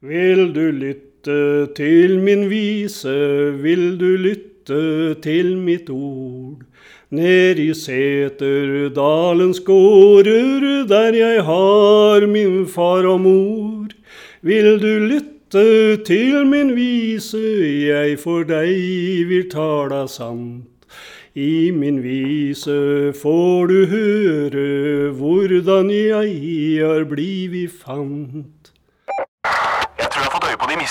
Vil du lytte til min vise, vil du lytte til mitt ord? Ned i Seterdalens gårder, der jeg har min far og mor. Vil du lytte til min vise, jeg for deg vil tala sant. I min vise får du høre hvordan jeg har blivit fant. Jeg tror jeg har fått øye på de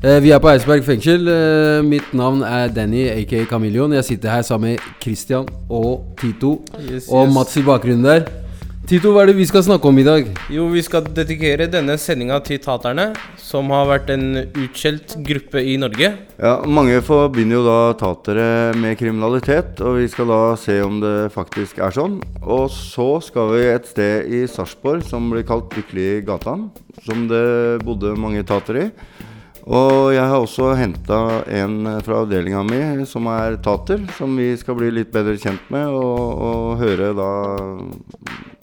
Eh, vi er på Eidsberg fengsel. Eh, mitt navn er Danny, aka Kameleon. Jeg sitter her sammen med Christian og Tito. og Mats i bakgrunnen der. Tito, hva er det vi skal snakke om i dag? Jo, vi skal dedikere denne sendinga til taterne, som har vært en utskjelt gruppe i Norge. Ja, Mange forbinder jo da tatere med kriminalitet, og vi skal da se om det faktisk er sånn. Og så skal vi et sted i Sarpsborg som blir kalt Lykkelig gatan, som det bodde mange tatere i. Og jeg har også henta en fra avdelinga mi som er tater, som vi skal bli litt bedre kjent med, og, og høre da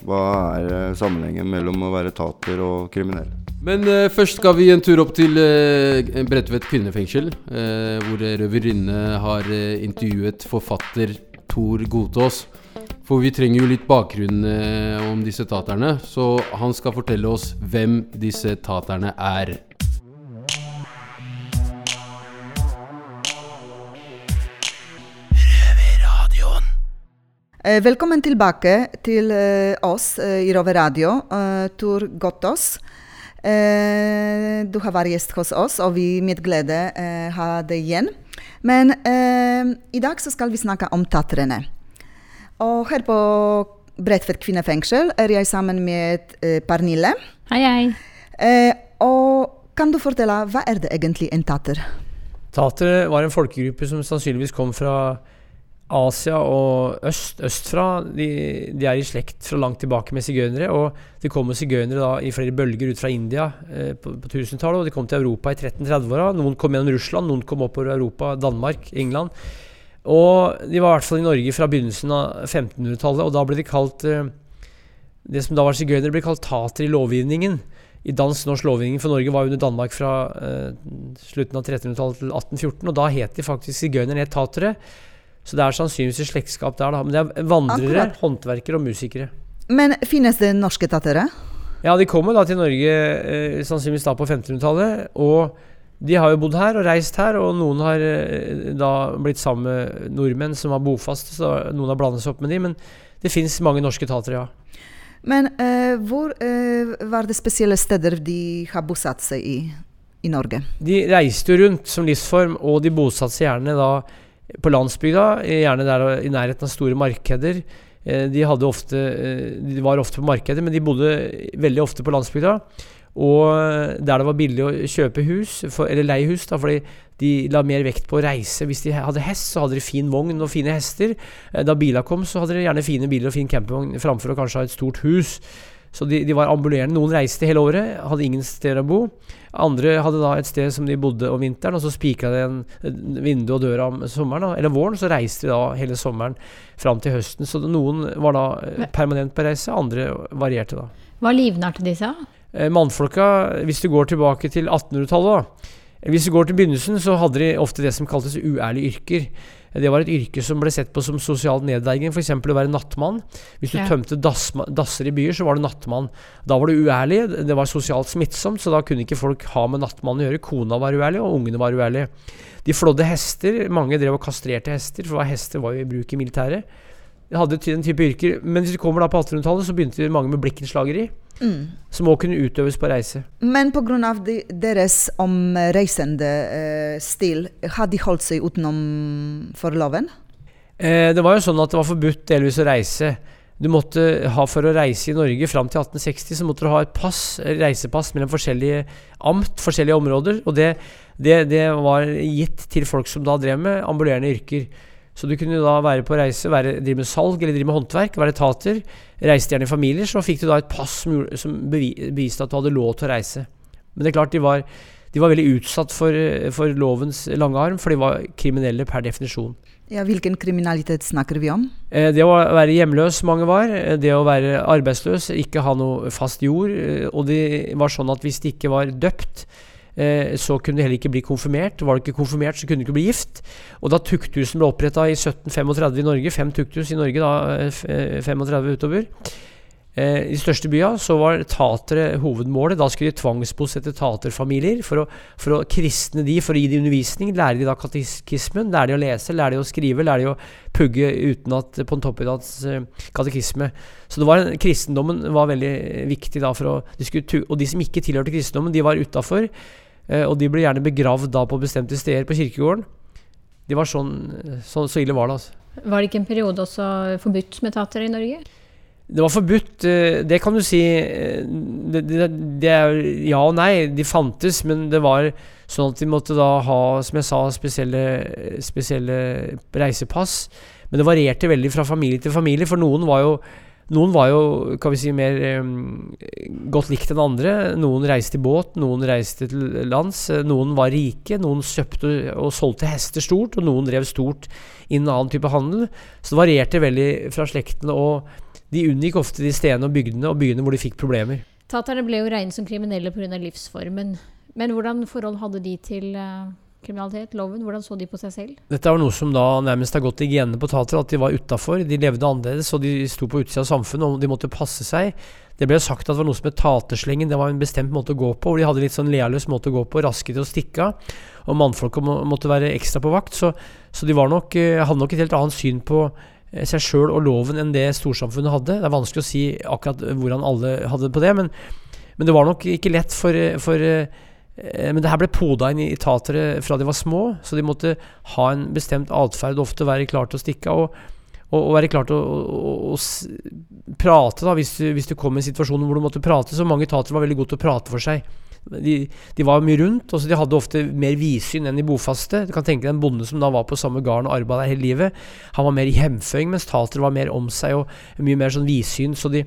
hva er sammenhengen mellom å være tater og kriminell. Men uh, først skal vi en tur opp til uh, Bredtvet kvinnefengsel, uh, hvor Røverinne har uh, intervjuet forfatter Tor Godtås. For vi trenger jo litt bakgrunn eh, om disse taterne, så han skal fortelle oss hvem disse taterne er. Velkommen tilbake til eh, oss eh, i Rove Radio, eh, Tor Gottås. Eh, du har vært gjest hos oss, og vi med glede eh, har deg igjen. Men eh, i dag så skal vi snakke om tatrene. Og her på Bredtvet kvinnefengsel er jeg sammen med eh, Pernille. Hei, hei. Eh, og kan du fortelle, hva er det egentlig en tater? Tatere var en folkegruppe som sannsynligvis kom fra Asia og øst, østfra. De, de er i slekt fra langt tilbake med sigøynere. Og det kom sigøynere i flere bølger ut fra India eh, på, på 1000-tallet. Og de kom til Europa i 1330-åra. Noen kom gjennom Russland, noen kom oppover Europa, Danmark, England. Og de var i hvert fall i Norge fra begynnelsen av 1500-tallet, og da ble de kalt eh, Det som da var sigøynere, ble kalt tater i lovgivningen. I dansk-norsk lovgivning for Norge var under Danmark fra eh, slutten av 1300-tallet til 1814, og da het de faktisk sigøynere, het tatere. Så det er sannsynligvis et slektskap der, da. Men det er vandrere, Akkurat. håndverkere og musikere. Men finnes det norske tattere? Ja, de kommer da til Norge eh, sannsynligvis da på 1500-tallet. Og de har jo bodd her og reist her, og noen har eh, da blitt sammen med nordmenn som var bofaste, så noen har blandet seg opp med de, men det fins mange norske tatere, ja. Men eh, hvor eh, var det spesielle steder de har bosatt seg i i Norge? De reiste jo rundt som livsform, og de bosatte seg gjerne da på landsbygda, gjerne der i nærheten av store markeder. Eh, De, ofte, eh, de var ofte på markedet, men de bodde veldig ofte på landsbygda. Og der det var billig å kjøpe hus, for, eller leie hus, fordi de la mer vekt på å reise. Hvis de hadde hest, så hadde de fin vogn og fine hester. Eh, Da bila kom, så hadde de gjerne fine biler og fin campingvogn framfor å kanskje ha et stort hus. Så de, de var ambulerende. Noen reiste hele året, hadde ingen steder å bo. Andre hadde da et sted som de bodde om vinteren, og så spikra de en vindu og døra om sommeren. Eller våren, så reiste de da hele sommeren fram til høsten. Så noen var da eh, permanent på reise, andre varierte da. Hva livnærte de seg av? Eh, Mannfolka, hvis du går tilbake til 1800-tallet, da. eh, Hvis du går til begynnelsen, så hadde de ofte det som kaltes uærlige yrker. Det var et yrke som ble sett på som sosial nedverdiging, f.eks. å være nattmann. Hvis du Ja. tømte dassma- dasser i byer, så var du nattmann. Da var du uærlig, det var sosialt smittsomt, så da kunne ikke folk ha med nattmannen å gjøre. Kona var uærlig, og ungene var uærlige. De flådde hester. Mange drev og kastrerte hester, for hester var jo i bruk i militæret. De hadde ty- den type yrker. Men hvis du kommer da på 1800-tallet, så begynte mange med blikkenslageri. Mm. Som òg kunne utøves på reise. Men pga. De, deres omreisende eh, stil, har de holdt seg utenom for loven? Eh, det var jo sånn at det var forbudt delvis å reise. du måtte ha For å reise i Norge fram til 1860 så måtte du ha et pass, reisepass mellom forskjellige amt, forskjellige områder. Og det, det, det var gitt til folk som da drev med ambulerende yrker. Så du kunne da være på reise, være, drive med salg eller drive med håndverk, være etater. Reiste gjerne i familier. Så fikk du da et pass som, som beviste at du hadde lov til å reise. Men det er klart de var, de var veldig utsatt for, for lovens lange arm, for de var kriminelle per definisjon. Ja, hvilken kriminalitet snakker vi om? Eh, det å være hjemløs, mange var. Eh, det å være arbeidsløs, ikke ha noe fast jord. Eh, og det var sånn at hvis de ikke var døpt, så kunne du heller ikke bli konfirmert. Var du ikke konfirmert, så kunne du ikke bli gift. Og da tukthusen ble oppretta i 1735 i Norge, fem tukthus i Norge, da 35 utover, Eh, I de største byene så var tatere hovedmålet. Da skulle de tvangsbosette taterfamilier for å, for å kristne de, for å gi de undervisning. Lære de da katekismen, lære de å lese, lære de å skrive, lære de å pugge uten at på en toppidretts katekisme. Så var, kristendommen var veldig viktig da for å de skulle, Og de som ikke tilhørte kristendommen, de var utafor. Uh, og de ble gjerne begravd da på bestemte steder på kirkegården. De var sånn, så, så ille var det, altså. Var det ikke en periode også forbudt med tatere i Norge? Det var forbudt, eh, det kan du si. Eh, det, det, det, ja og nei. De fantes, men det var sånn at de måtte da ha, som jeg sa, spesielle, spesielle reisepass. Men det varierte veldig fra familie til familie, for noen var jo noen var jo kan vi si, mer um, godt likt enn andre. Noen reiste i båt, noen reiste til lands. Noen var rike, noen kjøpte og solgte hester stort, og noen drev stort innen annen type handel. Så det varierte veldig fra slektene. og de unngikk ofte de stedene og bygdene og byene hvor de fikk problemer. Taterne ble jo regnet som kriminelle pga. livsformen. Men hvordan forhold hadde de til uh, kriminalitet, loven? Hvordan så de på seg selv? Dette var noe som da nærmest har gått i genene på tatere, at de var utafor. De levde annerledes, og de sto på utsida av samfunnet, og de måtte passe seg. Det ble sagt at det var noe som het taterslengen. Det var en bestemt måte å gå på. hvor De hadde litt sånn lealøs måte å gå på, raske til å stikke av. Og mannfolka må, måtte være ekstra på vakt. Så, så de nok, eh, hadde nok et helt annet syn på Eh, seg sjøl og loven enn det storsamfunnet hadde. Det er vanskelig å si akkurat hvordan alle hadde det på det, men, men det var nok ikke lett for, for eh, Men det her ble poda inn i tatere fra de var små, så de måtte ha en bestemt atferd, ofte være klar til å stikke av. Og, og, være klar til å, å, å prate, da, hvis du, hvis du kom i en situasjon hvor du måtte prate. Så mange tatere var veldig gode til å prate for seg. De, de, var mye rundt, og så de hadde ofte mer vidsyn enn de bofaste. Du kan tenke deg en bonde som da var på samme gården og arbeida hele livet. Han var mer i hjemføying, mens tatere var mer om seg og mye mer sånn vidsyn. Så de,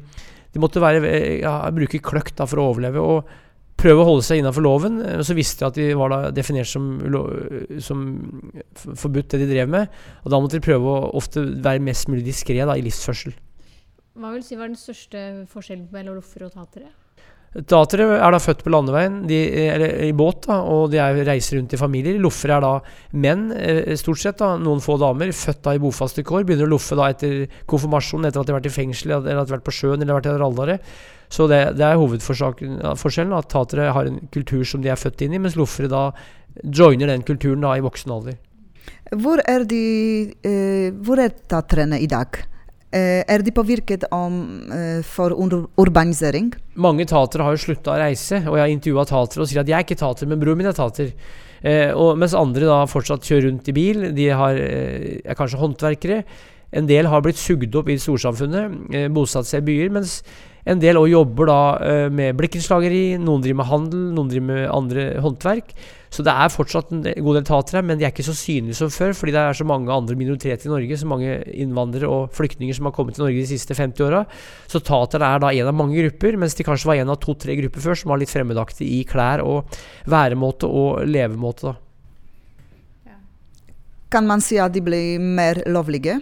de måtte være, ja, bruke kløkt da for å overleve. og prøve å holde seg innafor loven. Og Så visste de at de var da definert som, som, forbudt, det de drev med. Og da måtte de prøve å ofte være mest mulig diskré i livsførsel. Hva vil si var den største forskjellen mellom loffer og tatere? Tatere er da født på landeveien, de, eller i båt, da, og de er, reiser rundt i familier. Loffere er da menn, eh, stort sett, da, noen få damer, født da i bofaste kår. Begynner å loffe da etter konfirmasjon, etter at de har vært i fengsel, eller at de har vært på sjøen eller vært i Raldaret. Så det, det er hovedforskjellen, at tatere har en kultur som de er født inn i, mens loffere da joiner den kulturen da i voksen alder. Hvor er, de, eh, hvor er taterne i dag? Eh, er de påvirket om, uh, for urbanisering? Mange tatere har jo slutta å reise, og jeg har intervjua tatere og sier at jeg er ikke tater, men broren min er tater. Eh, og, mens andre da fortsatt kjører rundt i bil. De har, eh, er kanskje håndverkere. En del har blitt sugd opp i storsamfunnet, eh, bosatt seg i byer. Mens en del også jobber da eh, med blikkenslageri, noen driver med handel, noen driver med andre håndverk. Så det er fortsatt en god del tatere her, men de er ikke så synlige som før, fordi det er så mange andre minoriteter i Norge, så mange innvandrere og flyktninger som har kommet til Norge de siste 50 åra. Så tatere er da en av mange grupper, mens de kanskje var en av to-tre grupper før som var litt fremmedaktige i klær og væremåte og levemåte. da. Kan man si at de blir mer lovlige?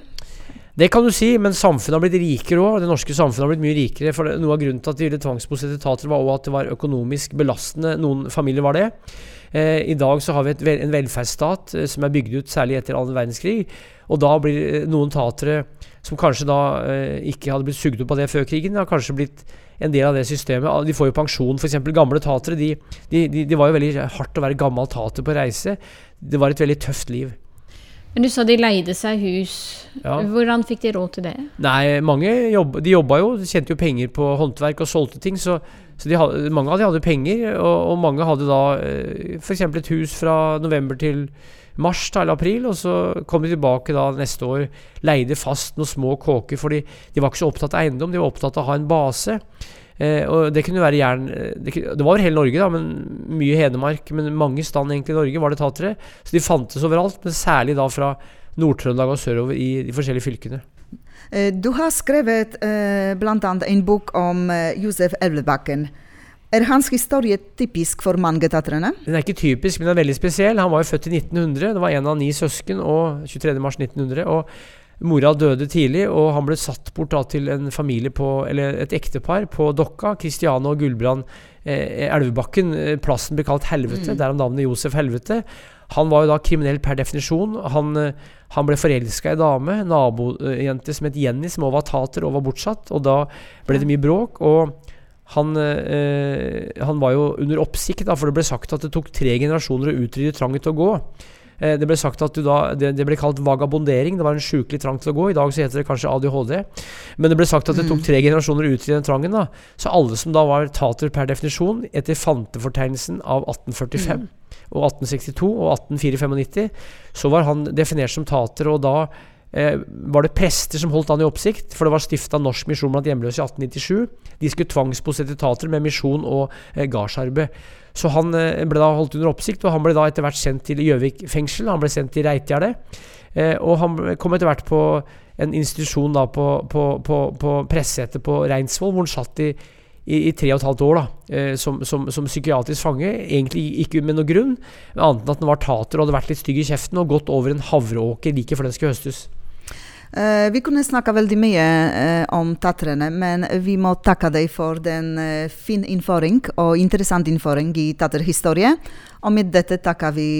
Det kan du si, men samfunnet har blitt rikere òg. Det norske samfunnet har blitt mye rikere. For noe av grunnen til at de ville tvangsbosette tatere, var også at det var økonomisk belastende. Noen familier var det. Eh, I dag så har vi et, en velferdsstat eh, som er bygd ut særlig etter annen verdenskrig. Og da blir eh, noen tatere som kanskje da ikke hadde blitt sugd opp av det før krigen, har kanskje blitt en del av det systemet. De får jo pensjon, f.eks. gamle tatere. Det de, de, de, var jo veldig hardt å være gammel tater på reise. Det var et veldig tøft liv. Men du sa de leide seg hus. Ja. Hvordan fikk de råd til det? Nei, mange jobb, de jobba jo, de tjente jo penger på håndverk og solgte ting. Så, så de hadde, mange av de hadde penger, og, og mange hadde da eh, f.eks. et hus fra november til mars da, eller april, og så kom de tilbake da neste år, leide fast noen små kåker, fordi de var ikke så opptatt av eiendom, de var opptatt av å ha en base. Eh, og det kunne være jern eh, det, det var hele Norge, da, men mye Hedmark. Men mange stand egentlig i Norge var det tatere. Så de fantes overalt, men særlig da fra Nord-Trøndelag og sørover i de forskjellige fylkene. Eh, Du har skrevet eh, bl.a. en bok om eh, Josef Elvebakken. Er hans historie typisk for mange tatrene? Den er ikke typisk, men den er veldig spesiell. Han var jo født i 1900. Det var en av ni søsken, og 23. mars 1900. Og mora døde tidlig, og han ble satt bort da, til en familie på, eller et ektepar på Dokka. Kristiane og Gulbrand eh, Elvebakken. Eh, Plassen ble kalt Helvete, derav navnet Josef Helvete. Han var jo da kriminell per definisjon. Han, eh, han ble forelska i dame, nabojente som het Jenny, som også var tater og var bortsatt. Og da ble det mye bråk. og han, eh, han var jo under oppsikt, da, for det ble sagt at det tok tre generasjoner å utrydde trangen til å gå. Eh, det ble sagt at du da, det, det ble kalt vagabondering. Det var en sjukelig trang til å gå. I dag så heter det kanskje ADHD. Men det ble sagt at det tok tre generasjoner å utrydde den trangen. da. Så alle som da var tater per definisjon, etter fantefortegnelsen av 1845 og 1862 og 1894, så var han definert som tater. og da eh, var det prester som holdt han i oppsikt, for det var stifta Norsk misjon blant hjemløse i 1897. De skulle tvangsbosette tater med misjon og eh, gardsarbeid. Så han eh, ble da holdt under oppsikt, og han ble da etter hvert sendt til Gjøvik fengsel. Han ble sendt til Reitgjerdet. Eh, og han kom etter hvert på en institusjon da på, på, på, på pressesetet på Reinsvoll, hvor han satt i, i, tre og et halvt år da, eh, som, som, som psykiatrisk fange. Egentlig ikke med noe grunn, annet enn at han var tater og hadde vært litt stygg i kjeften og gått over en havreåker like før den skulle høstes. Eh, vi kunne snakka veldig mye eh, om tatrene, men vi må takke deg for den eh, fin innføring og interessant innføring i taterhistorie. Og med dette takker vi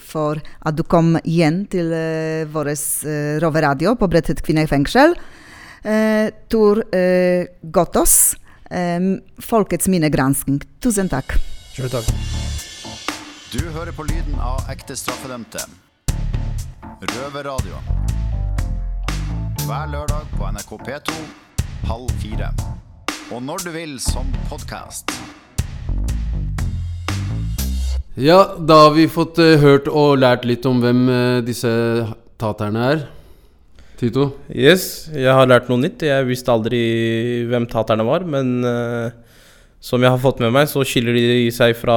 for at du kom igjen til uh, vår uh, Rover-radio på Bredtvet kvinnefengsel. Uh, Tor uh, Gotos, Folkets minnegransking. Tusen takk. Sjøl takk. Du hører på lyden av ekte straffedømte. Røverradio. Hver lørdag på NRK P2 halv fire. Og når du vil som podkast. Ja, da har vi fått uh, hørt og lært litt om hvem uh, disse taterne er. Tito? Yes, jeg har lært noe nytt. Jeg visste aldri hvem taterne var, men eh, som jeg har fått med meg, så skiller de seg fra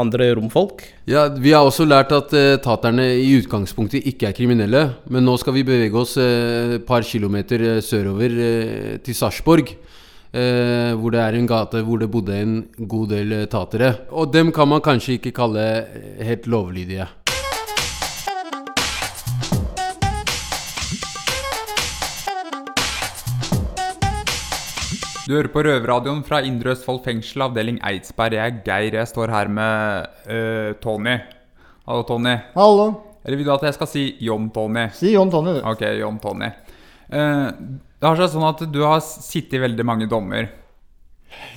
andre romfolk. Ja, Vi har også lært at eh, taterne i utgangspunktet ikke er kriminelle. Men nå skal vi bevege oss eh, et par kilometer eh, sørover eh, til Sarpsborg. Eh, hvor det er en gate hvor det bodde en god del eh, tatere. Og dem kan man kanskje ikke kalle eh, helt lovlydige. Du hører på Røverradioen fra Indre Østfold fengsel, avdeling Eidsberg. Jeg er Geir. Jeg står her med uh, Tony. Hallo, Tony. Hallo. Eller vil du at jeg skal si John Tony? Si John Tony, du. Ok, John Tony. Uh, det har seg sånn at du har sittet i veldig mange dommer.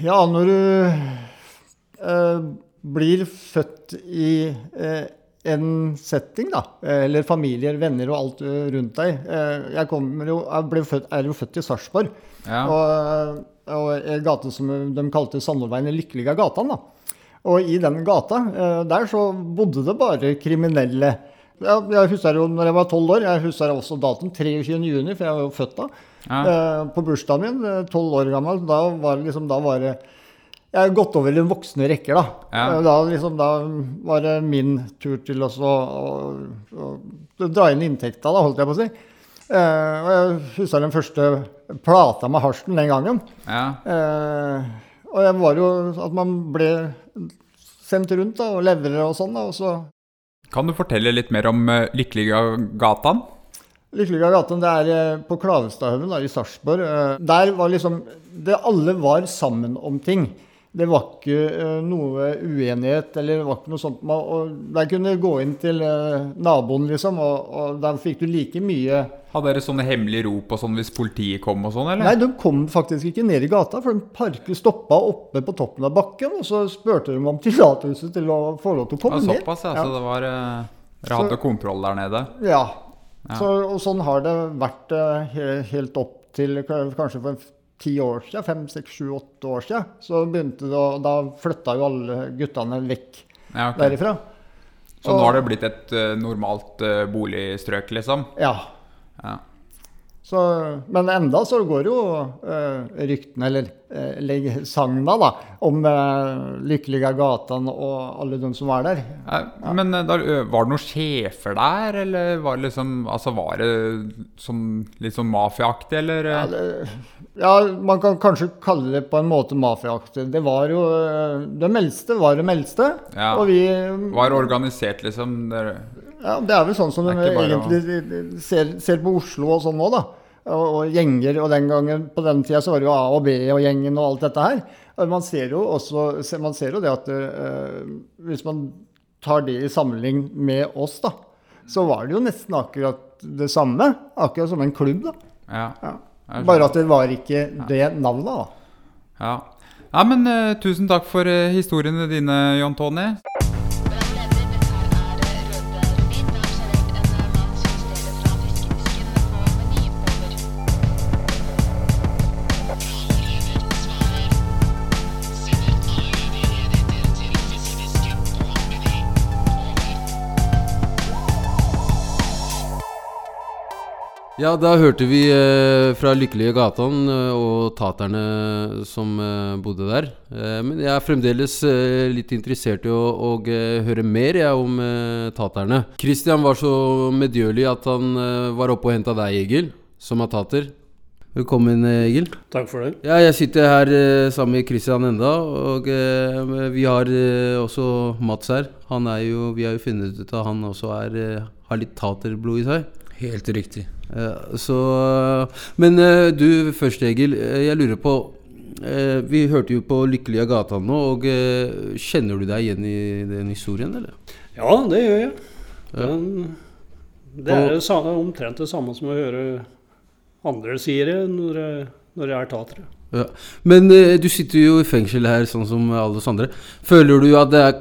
Ja, når du uh, blir født i en setting, da, eller familier, venner og alt rundt deg Jeg, jo, jeg ble født, er jo født i Sarpsborg, Ja. og en gate som de kalte Sandorveien, den lykkelige gatan. da. Og i den gata, eh, der så bodde det bare kriminelle. Ja, jeg husker jo når jeg var tolv år, jeg husker også datoen 23. juni, for jeg var jo født da. Ja. Eh, på bursdagen min, eh, tolv år gammel, da var det liksom, da var det Jeg har gått over i den voksne rekker, da. Ja. Eh, Da, liksom, da var det min tur til å, så, å, å dra inn inntekta, da, holdt jeg på å si. Eh, og jeg husker den første plata med hasjen den gangen. Ja. Eh, og jeg var jo at man ble sendt rundt da, og leverer og sånn. og så Kan du fortelle litt mer om uh, Lykkeligagatan? Lykkelige gaten, det er uh, på Klavestadhaugen i Sarpsborg. Uh, Der var liksom det Alle var sammen om ting. Det var ikke eh, noe uenighet eller det var ikke noe sånt. Man, og der kunne du gå inn til eh, naboen, liksom, og, og der fikk du like mye Hadde dere sånne hemmelige rop og sånn hvis politiet kom og sånn, eller? Nei, de kom faktisk ikke ned i gata, for de parker stoppa oppe på toppen av bakken. Og så spurte de om tillatelse til å få lov til å komme ned. såpass, ja. Så det var Dere hadde kontroll der nede? Ja. Ja. Så, og sånn har det vært eh, helt opp til kanskje for ti år siden, fem, seks, sju, åtte år siden. Så begynte det å, da flytta jo alle guttene vekk Ja, okay. derifra. Så nå har det blitt et uh, normalt uh, boligstrøk, liksom? Ja. Ja. Så, men enda så går jo eh, ryktene, eller eh, sagna, da, om eh, Lykkelige gatan og alle de som var der. Ja, Men der, var det noen sjefer der, eller var det liksom Altså var det som, litt sånn mafiaaktig, eller? Ja, det, ja, man kan kanskje kalle det på en måte mafiaaktig. Det var jo eh, Det meldste var det eldste, Ja. Og vi Var organisert, liksom? Der. Ja, det er vel sånn som de er å- ser, ser på Oslo og sånn nå, da. Og, og gjenger. Og den gangen, på den tida så var det jo A og B og gjengen og alt dette her. Og man ser jo også man ser jo det at uh, hvis man tar det i sammenligning med oss, da, så var det jo nesten akkurat det samme. Akkurat som en klubb, da. Ja. ja. Bare at det var ikke det navnet, da. Ja. ja, men uh, tusen takk for uh, historiene dine, John Tony. Ja, da hørte vi eh, fra Lykkelige gatan eh, og taterne som eh, bodde der. Eh, men jeg er fremdeles eh, litt interessert i å, å eh, høre mer jeg, om eh, taterne. Christian var så medgjørlig at han eh, var oppe og henta deg, Egil, som er tater. Velkommen, Egil. Takk for det. Ja, jeg sitter her eh, sammen med Christian enda, og eh, vi har eh, også Mats her. Han er jo, vi har jo funnet ut at han også er, eh, har litt taterblod i seg. Helt riktig. Eh, så Men eh, du først, Egil. eh, Jeg lurer på Vi hørte jo på Lykkelige gata nå, og kjenner du deg igjen i den historien, eller? Ja, det gjør jeg. Den, det er jo omtrent det samme som å høre andre sier det når, når jeg er tatere. Ja. Men eh, du sitter jo i fengsel her, sånn som alle oss andre. Føler du at det er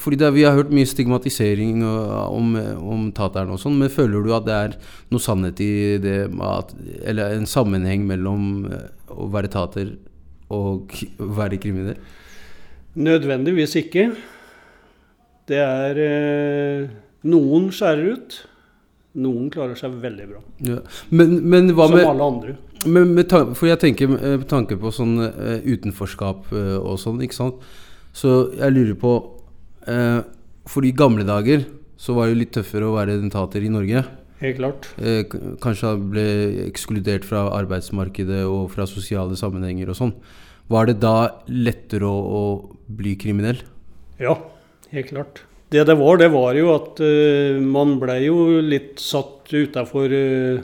Fordi det, er- vi har hørt mye stigmatisering og, om, om taterne og sånn, men føler du at det er noe sannhet i det at Eller en sammenheng mellom eh, å være tater og å være kriminell? Nødvendigvis ikke. Det er eh, Noen skjærer ut. Noen klarer seg veldig bra. Ja. Men, men hva Som med alle andre. Men med tan for jeg tenker eh, med tanke på sånn eh, utenforskap eh, og sånn, ikke sant. Så jeg lurer på eh, For i gamle dager så var det jo litt tøffere å være dentater i Norge. Helt klart. Eh, kanskje han ble ekskludert fra arbeidsmarkedet og fra sosiale sammenhenger og sånn. Var det da lettere å, å bli kriminell? Ja, helt klart. Det det var, det var jo at uh, man ble jo litt satt utafor uh,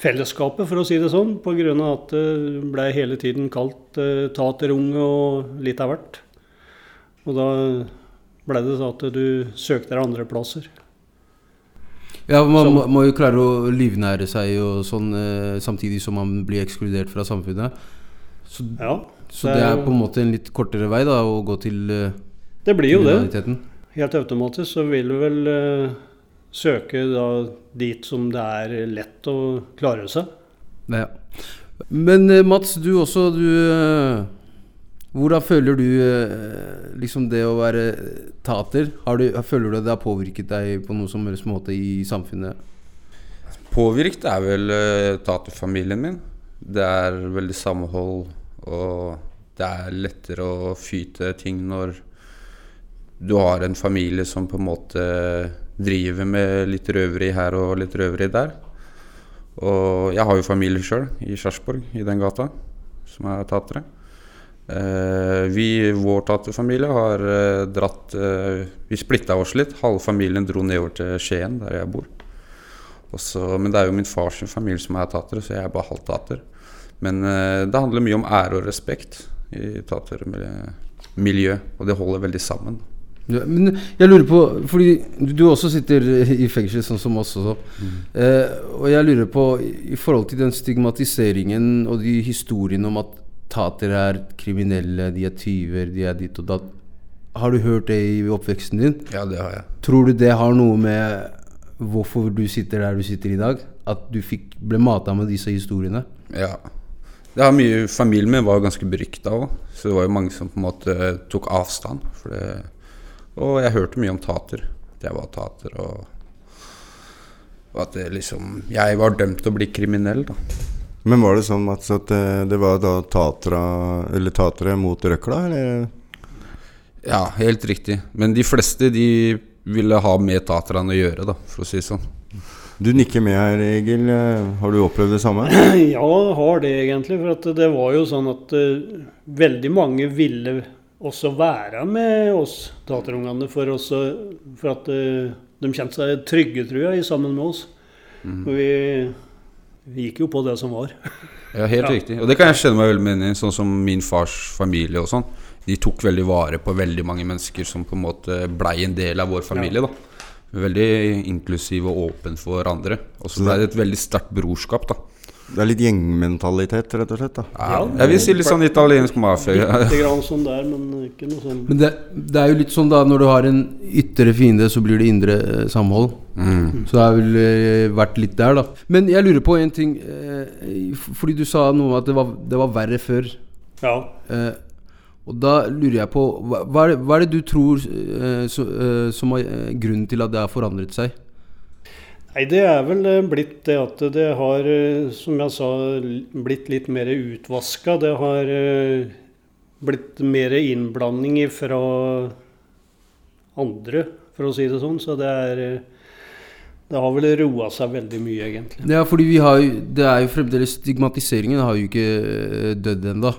fellesskapet, for å si det sånn. Pga. at det ble hele tiden kalt uh, taterunge og litt av hvert. Og da ble det sånn at du søkte deg andre plasser. Ja, man må, må jo klare å livnære seg og sånn, eh, samtidig som man blir ekskludert fra samfunnet. Så, Ja, så det det er er på en måte en litt kortere vei da, å gå til eh, Det blir jo det. Helt automatisk så vil du vel eh, søke da dit som det er lett å klare seg. Ja. Men eh, Mats, du også, du eh, Hvordan føler du eh, liksom det å være tater? Har du, føler du at det har påvirket deg på noen som helst måte i samfunnet? Påvirket er vel taterfamilien min. Det er veldig samhold, og det er lettere å fyte ting når du har en familie som på en måte driver med litt røveri her og litt røveri der. Og jeg har jo familie sjøl i Sarpsborg, i den gata, som er tatere. Eh, vi, vår taterfamilie, har eh, dratt eh, Vi splitta oss litt. Halve familien dro nedover til Skien, der jeg bor. Også, men det er jo min fars familie som er tatere, så jeg er bare halvt tater. Men det handler mye om ære og respekt i tatermiljø, og det holder veldig sammen. Men jeg lurer på Fordi du, også sitter i fengsel, sånn som oss også. Eh, og jeg lurer på, i forhold til den stigmatiseringen og de historiene om at tater er kriminelle, de er tyver, de er ditt og datt. Har du hørt det i oppveksten din? Ja, det har jeg. Tror du det har noe med hvorfor du sitter der du sitter i dag. At du fikk, ble mata med disse historiene. Ja. Det har mye, Familien min var ganske berykta òg, så det var jo mange som på en måte tok avstand. For det, og jeg hørte mye om tater. At jeg var tater, og, og at det liksom Jeg var dømt til å bli kriminell, da. Men var det sånn Mats, at eh, det var da tatra, eller tatere mot røkla, eller? Ja, helt riktig. Men de fleste de ville ha med taterne å gjøre, da, for å si det sånn. Du nikker med her, Egil. Eh, Har du opplevd det samme? Ja, har det egentlig. For at det var jo sånn at uh, veldig mange ville også være med oss taterungene, for, også, for at eh, de kjente seg trygge, tror jeg, sammen med oss. Og vi, vi gikk jo på det som var. Ja, helt Ja. riktig. Og det kan jeg kjenne meg veldig med inn i, sånn som min fars familie og sånn. De tok veldig vare på veldig mange mennesker som på en måte blei en del av vår familie, da. Veldig inklusiv og åpen for andre. Og så blei det et veldig sterkt brorskap, da. Det er litt gjengmentalitet, rett og slett? da Ja, jeg vil si litt sånn italiensk mafia. Litt grann sånn der, men ikke noe sånn Men det, det er jo litt sånn da når du har en ytre fiende, så blir det indre eh, samhold. Mm. Så det har vel eh, vært litt der, da. Men jeg lurer på en ting. Eh, fordi du sa noe om at det var, det var verre før. Ja. Eh, og da lurer jeg på Hva, hva, er, det, hva er det du tror eh, så, eh, som er grunnen til at det har forandret seg? Nei, det er vel eh, blitt det at det har, eh, som jeg sa, blitt litt mer utvaska. Det har eh, blitt mer innblanding fra andre, for å si det sånn. Så det er Det har vel roa seg veldig mye, egentlig. Ja, fordi har Det er jo fremdeles Stigmatiseringen har jo ikke dødd ennå.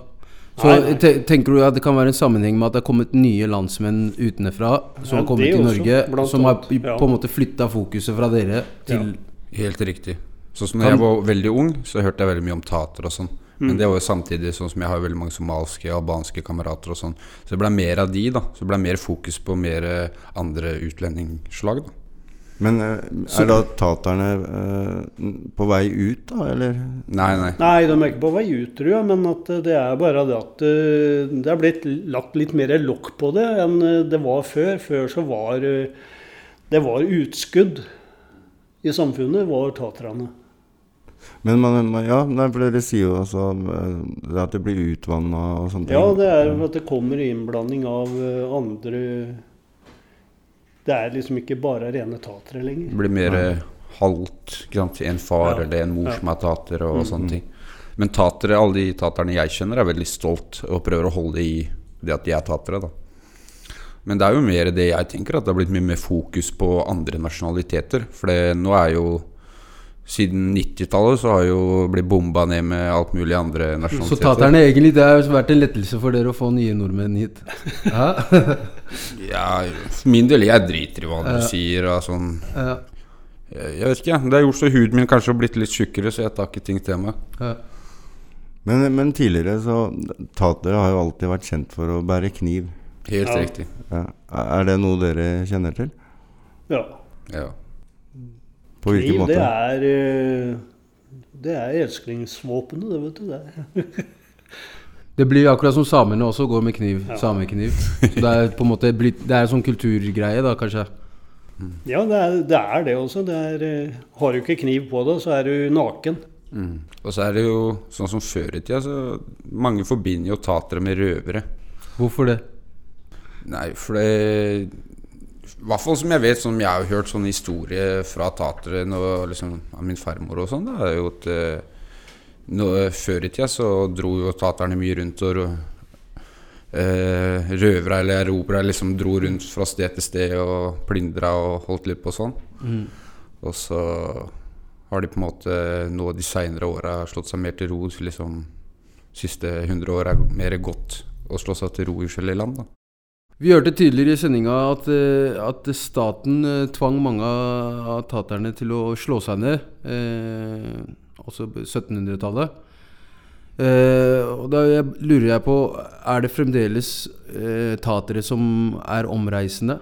Så Nei, nei. tenker du at det kan være en sammenheng med at det har kommet nye landsmenn utenfra som Ja, har kommet til Norge, også, som har ja. på en måte flytta fokuset fra dere til Helt riktig. Sånn som da jeg var veldig ung, så hørte jeg veldig mye om tater og sånn. Men Mm. det var jo samtidig sånn som jeg har veldig mange somaliske, albanske kamerater og sånn. Så det ble mer av de, da. Så det ble mer fokus på mer eh, andre utlendingsslag, da. Men eh, er da taterne eh, på vei ut, da, eller? Nei, nei. Nei, de er ikke på vei ut, tror jeg. Men at eh, det er bare det at eh, det er blitt lagt litt mer lokk på det enn det var før. Før så var det var utskudd i samfunnet, var taterne. Men man, man, ja, for dere sier jo altså at det blir utvanna og sånne ting. Ja, det er at det kommer innblanding av andre Det er liksom ikke bare rene tatere lenger. Det blir mer ja. halvt? En far Ja. eller en mor Ja. som er tater og Mm. sånne ting. Men tatere, alle de taterne jeg kjenner, er veldig stolt og prøver å holde i det at de er tatere, da. Men det er jo mer det jeg tenker, at det har blitt mye mer fokus på andre nasjonaliteter. For det, nå er jo Siden 90-tallet så har jo blitt bomba ned med alt mulig andre Så taterne egentlig Det har vært en lettelse for dere å få nye nordmenn hit? Ja, Ja, for min del, jeg driter i hva Ja. sier og sånn. Ja. Jeg, jeg vet ikke, det har gjort så huden min kanskje har blitt litt tjukkere, så jeg tar ikke ting til meg. Ja. Men, men tidligere så Tatere har jo alltid vært kjent for å bære kniv. Helt Ja. riktig. Ja. Er det noe dere kjenner til? Ja. Ja. På hvilken Kniv, måte? det er eh, Det er elsklingsvåpenet, det, vet du. Det. Det blir akkurat som samene også går med kniv. Ja. Samekniv. Så det er på en måte blitt Det er en sånn kulturgreie, da, kanskje. Ja, det er, det er det også. Det er, eh, har du ikke kniv på deg, så er du naken. Mm. Og så er det jo sånn som før i tida, så mange forbinder jo tatere med røvere. Hvorfor det? Nei, for det I hvert fall som jeg vet, som jeg har hørt sånn historie fra tatere og liksom, av min farmor og sånn, da, er jo at eh, nå, før i tida så dro jo taterne mye rundt og eh, røvere eller erobra liksom dro rundt fra sted til sted og plyndra og holdt litt på sånn. Mm. Og så har de på en måte nå de seinere åra slått seg mer til ro. liksom Siste 100 år er mer gått å slå seg til ro i forskjellige land. da Vi hørte tydeligere i sendinga at, eh, at staten eh, tvang mange av taterne til å slå seg ned. Eh, også 1700-tallet. Eh, og da lurer jeg på Er det fremdeles eh, tatere som er omreisende?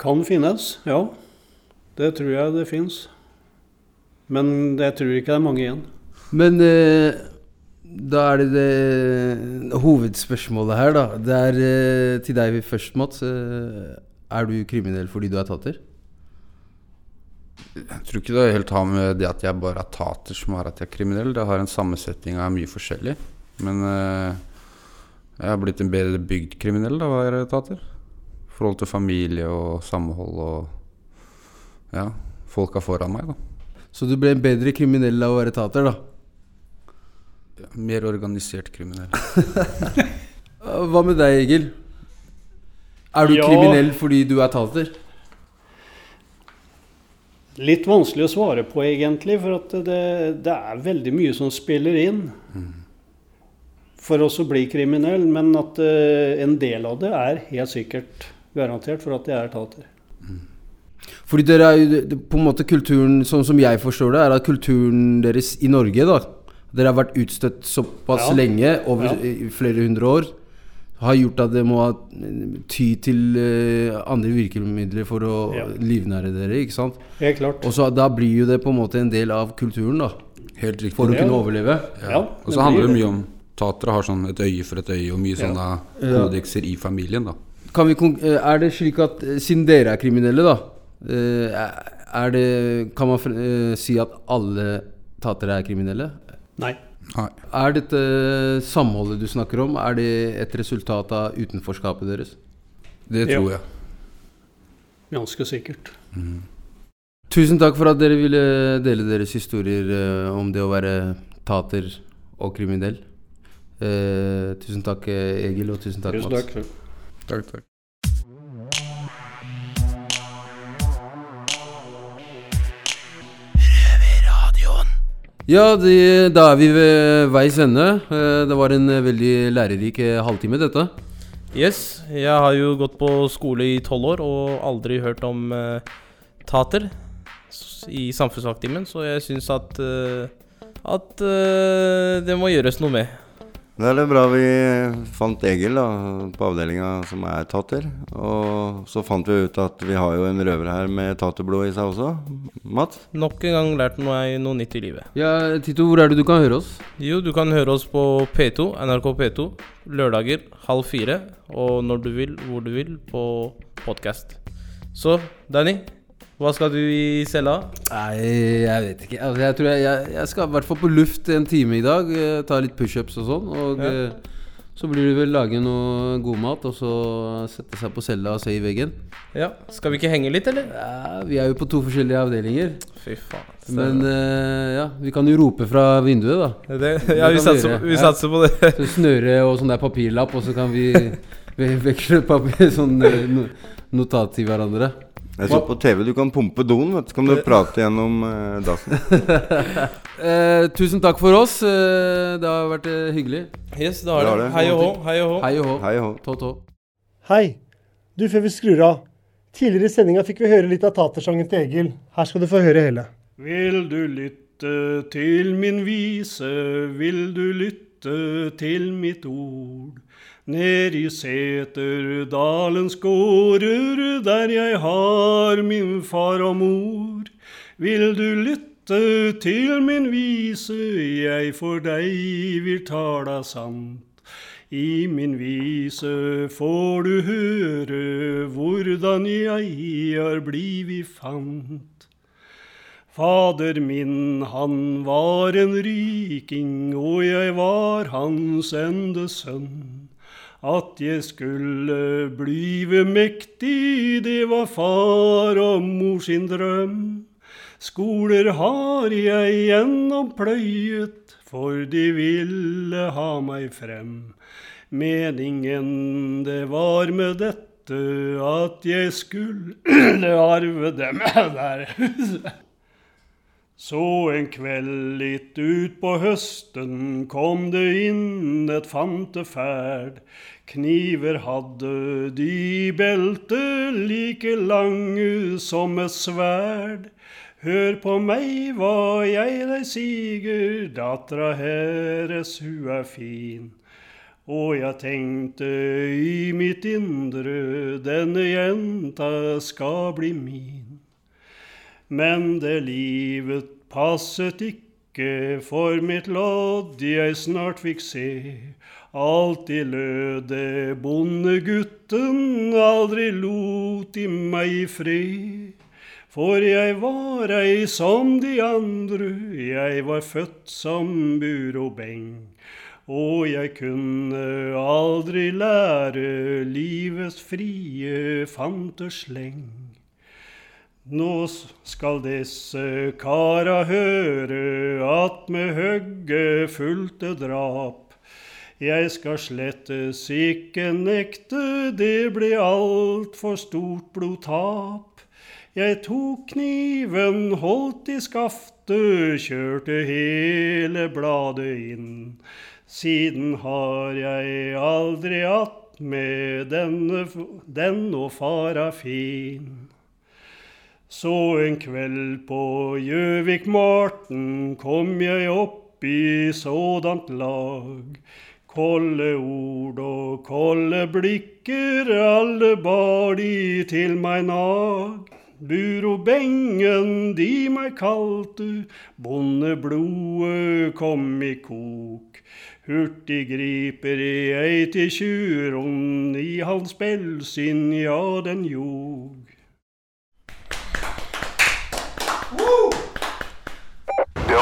Kan finnes, ja. Det tror jeg det fins. Men jeg tror ikke det er mange igjen. Men eh, da er det det hovedspørsmålet her, da. Det er eh, til deg først, Mats. Eh, er du kriminell fordi du er tater? Jeg tror ikke det helt har med det at jeg bare er tater som er at jeg er kriminell. Det har en sammensetning av mye forskjellig. Men eh, jeg har blitt en bedre bygd kriminell da å være tater. I Forhold til familie og samhold og ja, folka foran meg, da. Så du ble en bedre kriminell av å være tater, da? Mer organisert kriminell. Hva med deg, Egil? Er du Ja. kriminell fordi du er tater? Litt vanskelig å svare på, egentlig, for at det, det er veldig mye som spiller inn. For oss å bli kriminell, men at uh, en del av det er helt sikkert garantert for at jeg er tater. Fordi dere er jo på en måte kulturen, sånn som jeg forstår det, er at kulturen deres i Norge, da Dere har vært utstøtt såpass Ja. lenge, over Ja. flere hundre år, har gjort at dere må ha, eh, ty til eh, andre virkemidler for å Ja. livnære dere, ikke sant? Helt klart. Og så da blir jo det på en måte en del av kulturen, da. Helt riktig. For å Ja. kunne overleve. Ja, Og så handler det mye om Tatere har sånn et øye for et øye og mye Ja. sånne Ja. kodekser i familien, da. Kan vi, eh, er det slik at siden dere er kriminelle, da det, Kan man si at alle tatere er kriminelle? Nei. Nei. Er dette samholdet du snakker om, er det et resultat av utenforskapet deres? Det Ja. tror jeg. Ganske sikkert. Tusen takk for at dere ville dele deres historier eh, om det å være tater og kriminell. Eh, tusen takk, eh, Egil, og tusen takk, Tusen Mats. takk. Takk, Ja, det, da er vi ved veis ende. Eh, det var en eh, veldig lærerik eh, halvtime, dette. Yes, jeg har jo gått på skole i tolv år og aldri hørt om uh, tater i samfunnsfagtimen, så jeg syns at uh, at uh, det må gjøres noe med. Det er det bra vi fant Egil da, på avdelinga som er tater. Og så fant vi ut at vi har jo en røver her med taterblod i seg også. Mats? Nok en gang lært meg noe nytt i livet. Ja, Tito, hvor er det du kan høre oss? Jo, du kan høre oss på P2, NRK P2, lørdager halv fire, og når du vil, hvor du vil, på podkast. Så, Danny, hva skal du i cella? Nei, jeg vet ikke. Altså, jeg tror jeg, jeg, jeg skal i hvert fall på luft en time i dag. eh, Ta litt pushups og sånn. Og Ja. eh, så blir det vel lage noe god mat, og så sette seg på cella og se i veggen. Ja, Skal vi ikke henge litt, eller? Ja, vi er jo på to forskjellige avdelinger. Fy faen. Men uh, ja, vi kan jo rope fra vinduet, da. Det, ja, vi vi satser, på- vi Ja. satser på det. Så snøre og sånn der papirlapp, og så kan vi veksle papir, sånn no, notat til hverandre. Jeg så på TV du kan pumpe doen, vet du. Så kan du prate gjennom eh, dassen. Eh, tusen takk for oss. Eh, det har vært eh, hyggelig. Yes, det har det. Hei og hå, hei og hå. Hei og hå. Hei og hå. Tå, tå. Hei. Du, før vi skrur av. Tidligere i sendinga fikk vi høre litt av tatersangen til Egil. Her skal du få høre hele. Vil du lytte til min vise, vil du lytte til mitt ord. Ned i Seterdalens gårder, der jeg har min far og mor. Vil du lytte til min vise, jeg for deg vil tala sant. I min vise får du høre hvordan jeg har blivit fant. Fader min, han var en riking, og jeg var hans ende sønn. At jeg skulle blive mektig, det var far og mor sin drøm. Skoler har jeg gjennompløyet, for de ville ha meg frem. Meningen det var med dette at jeg skulle arve dem der. Så en kveld litt utpå høsten kom det inn et fanteferd. Kniver hadde de i beltet, like lange som et sverd. Hør på meg hva jeg deg siger, dattera herres hun er fin. Og jeg tenkte i mitt indre, denne jenta skal bli min. Men det livet passet ikke for mitt lodd jeg snart fikk se. Alltid lød det bondegutten, aldri lot de meg i fred. For jeg var ei som de andre, jeg var født som burobeng. Og jeg kunne aldri lære livets frie fantesleng. Nå skal disse kara høre at med høgge fulgte drap. Jeg skal slettes ikke nekte, det ble altfor stort blodtap. Jeg tok kniven, holdt i skaftet, kjørte hele bladet inn. Siden har jeg aldri att med denne, den og fara fin. Så en kveld på Gjøvik Marten kom jeg opp i sådant lag. Kolde ord og kolde blikker, alle bar de til meg nag. Burobengen de meg kalte, bondeblodet kom i kok. Hurtig griper jeg til tjuron, i hans belsinn ja den jog. Det har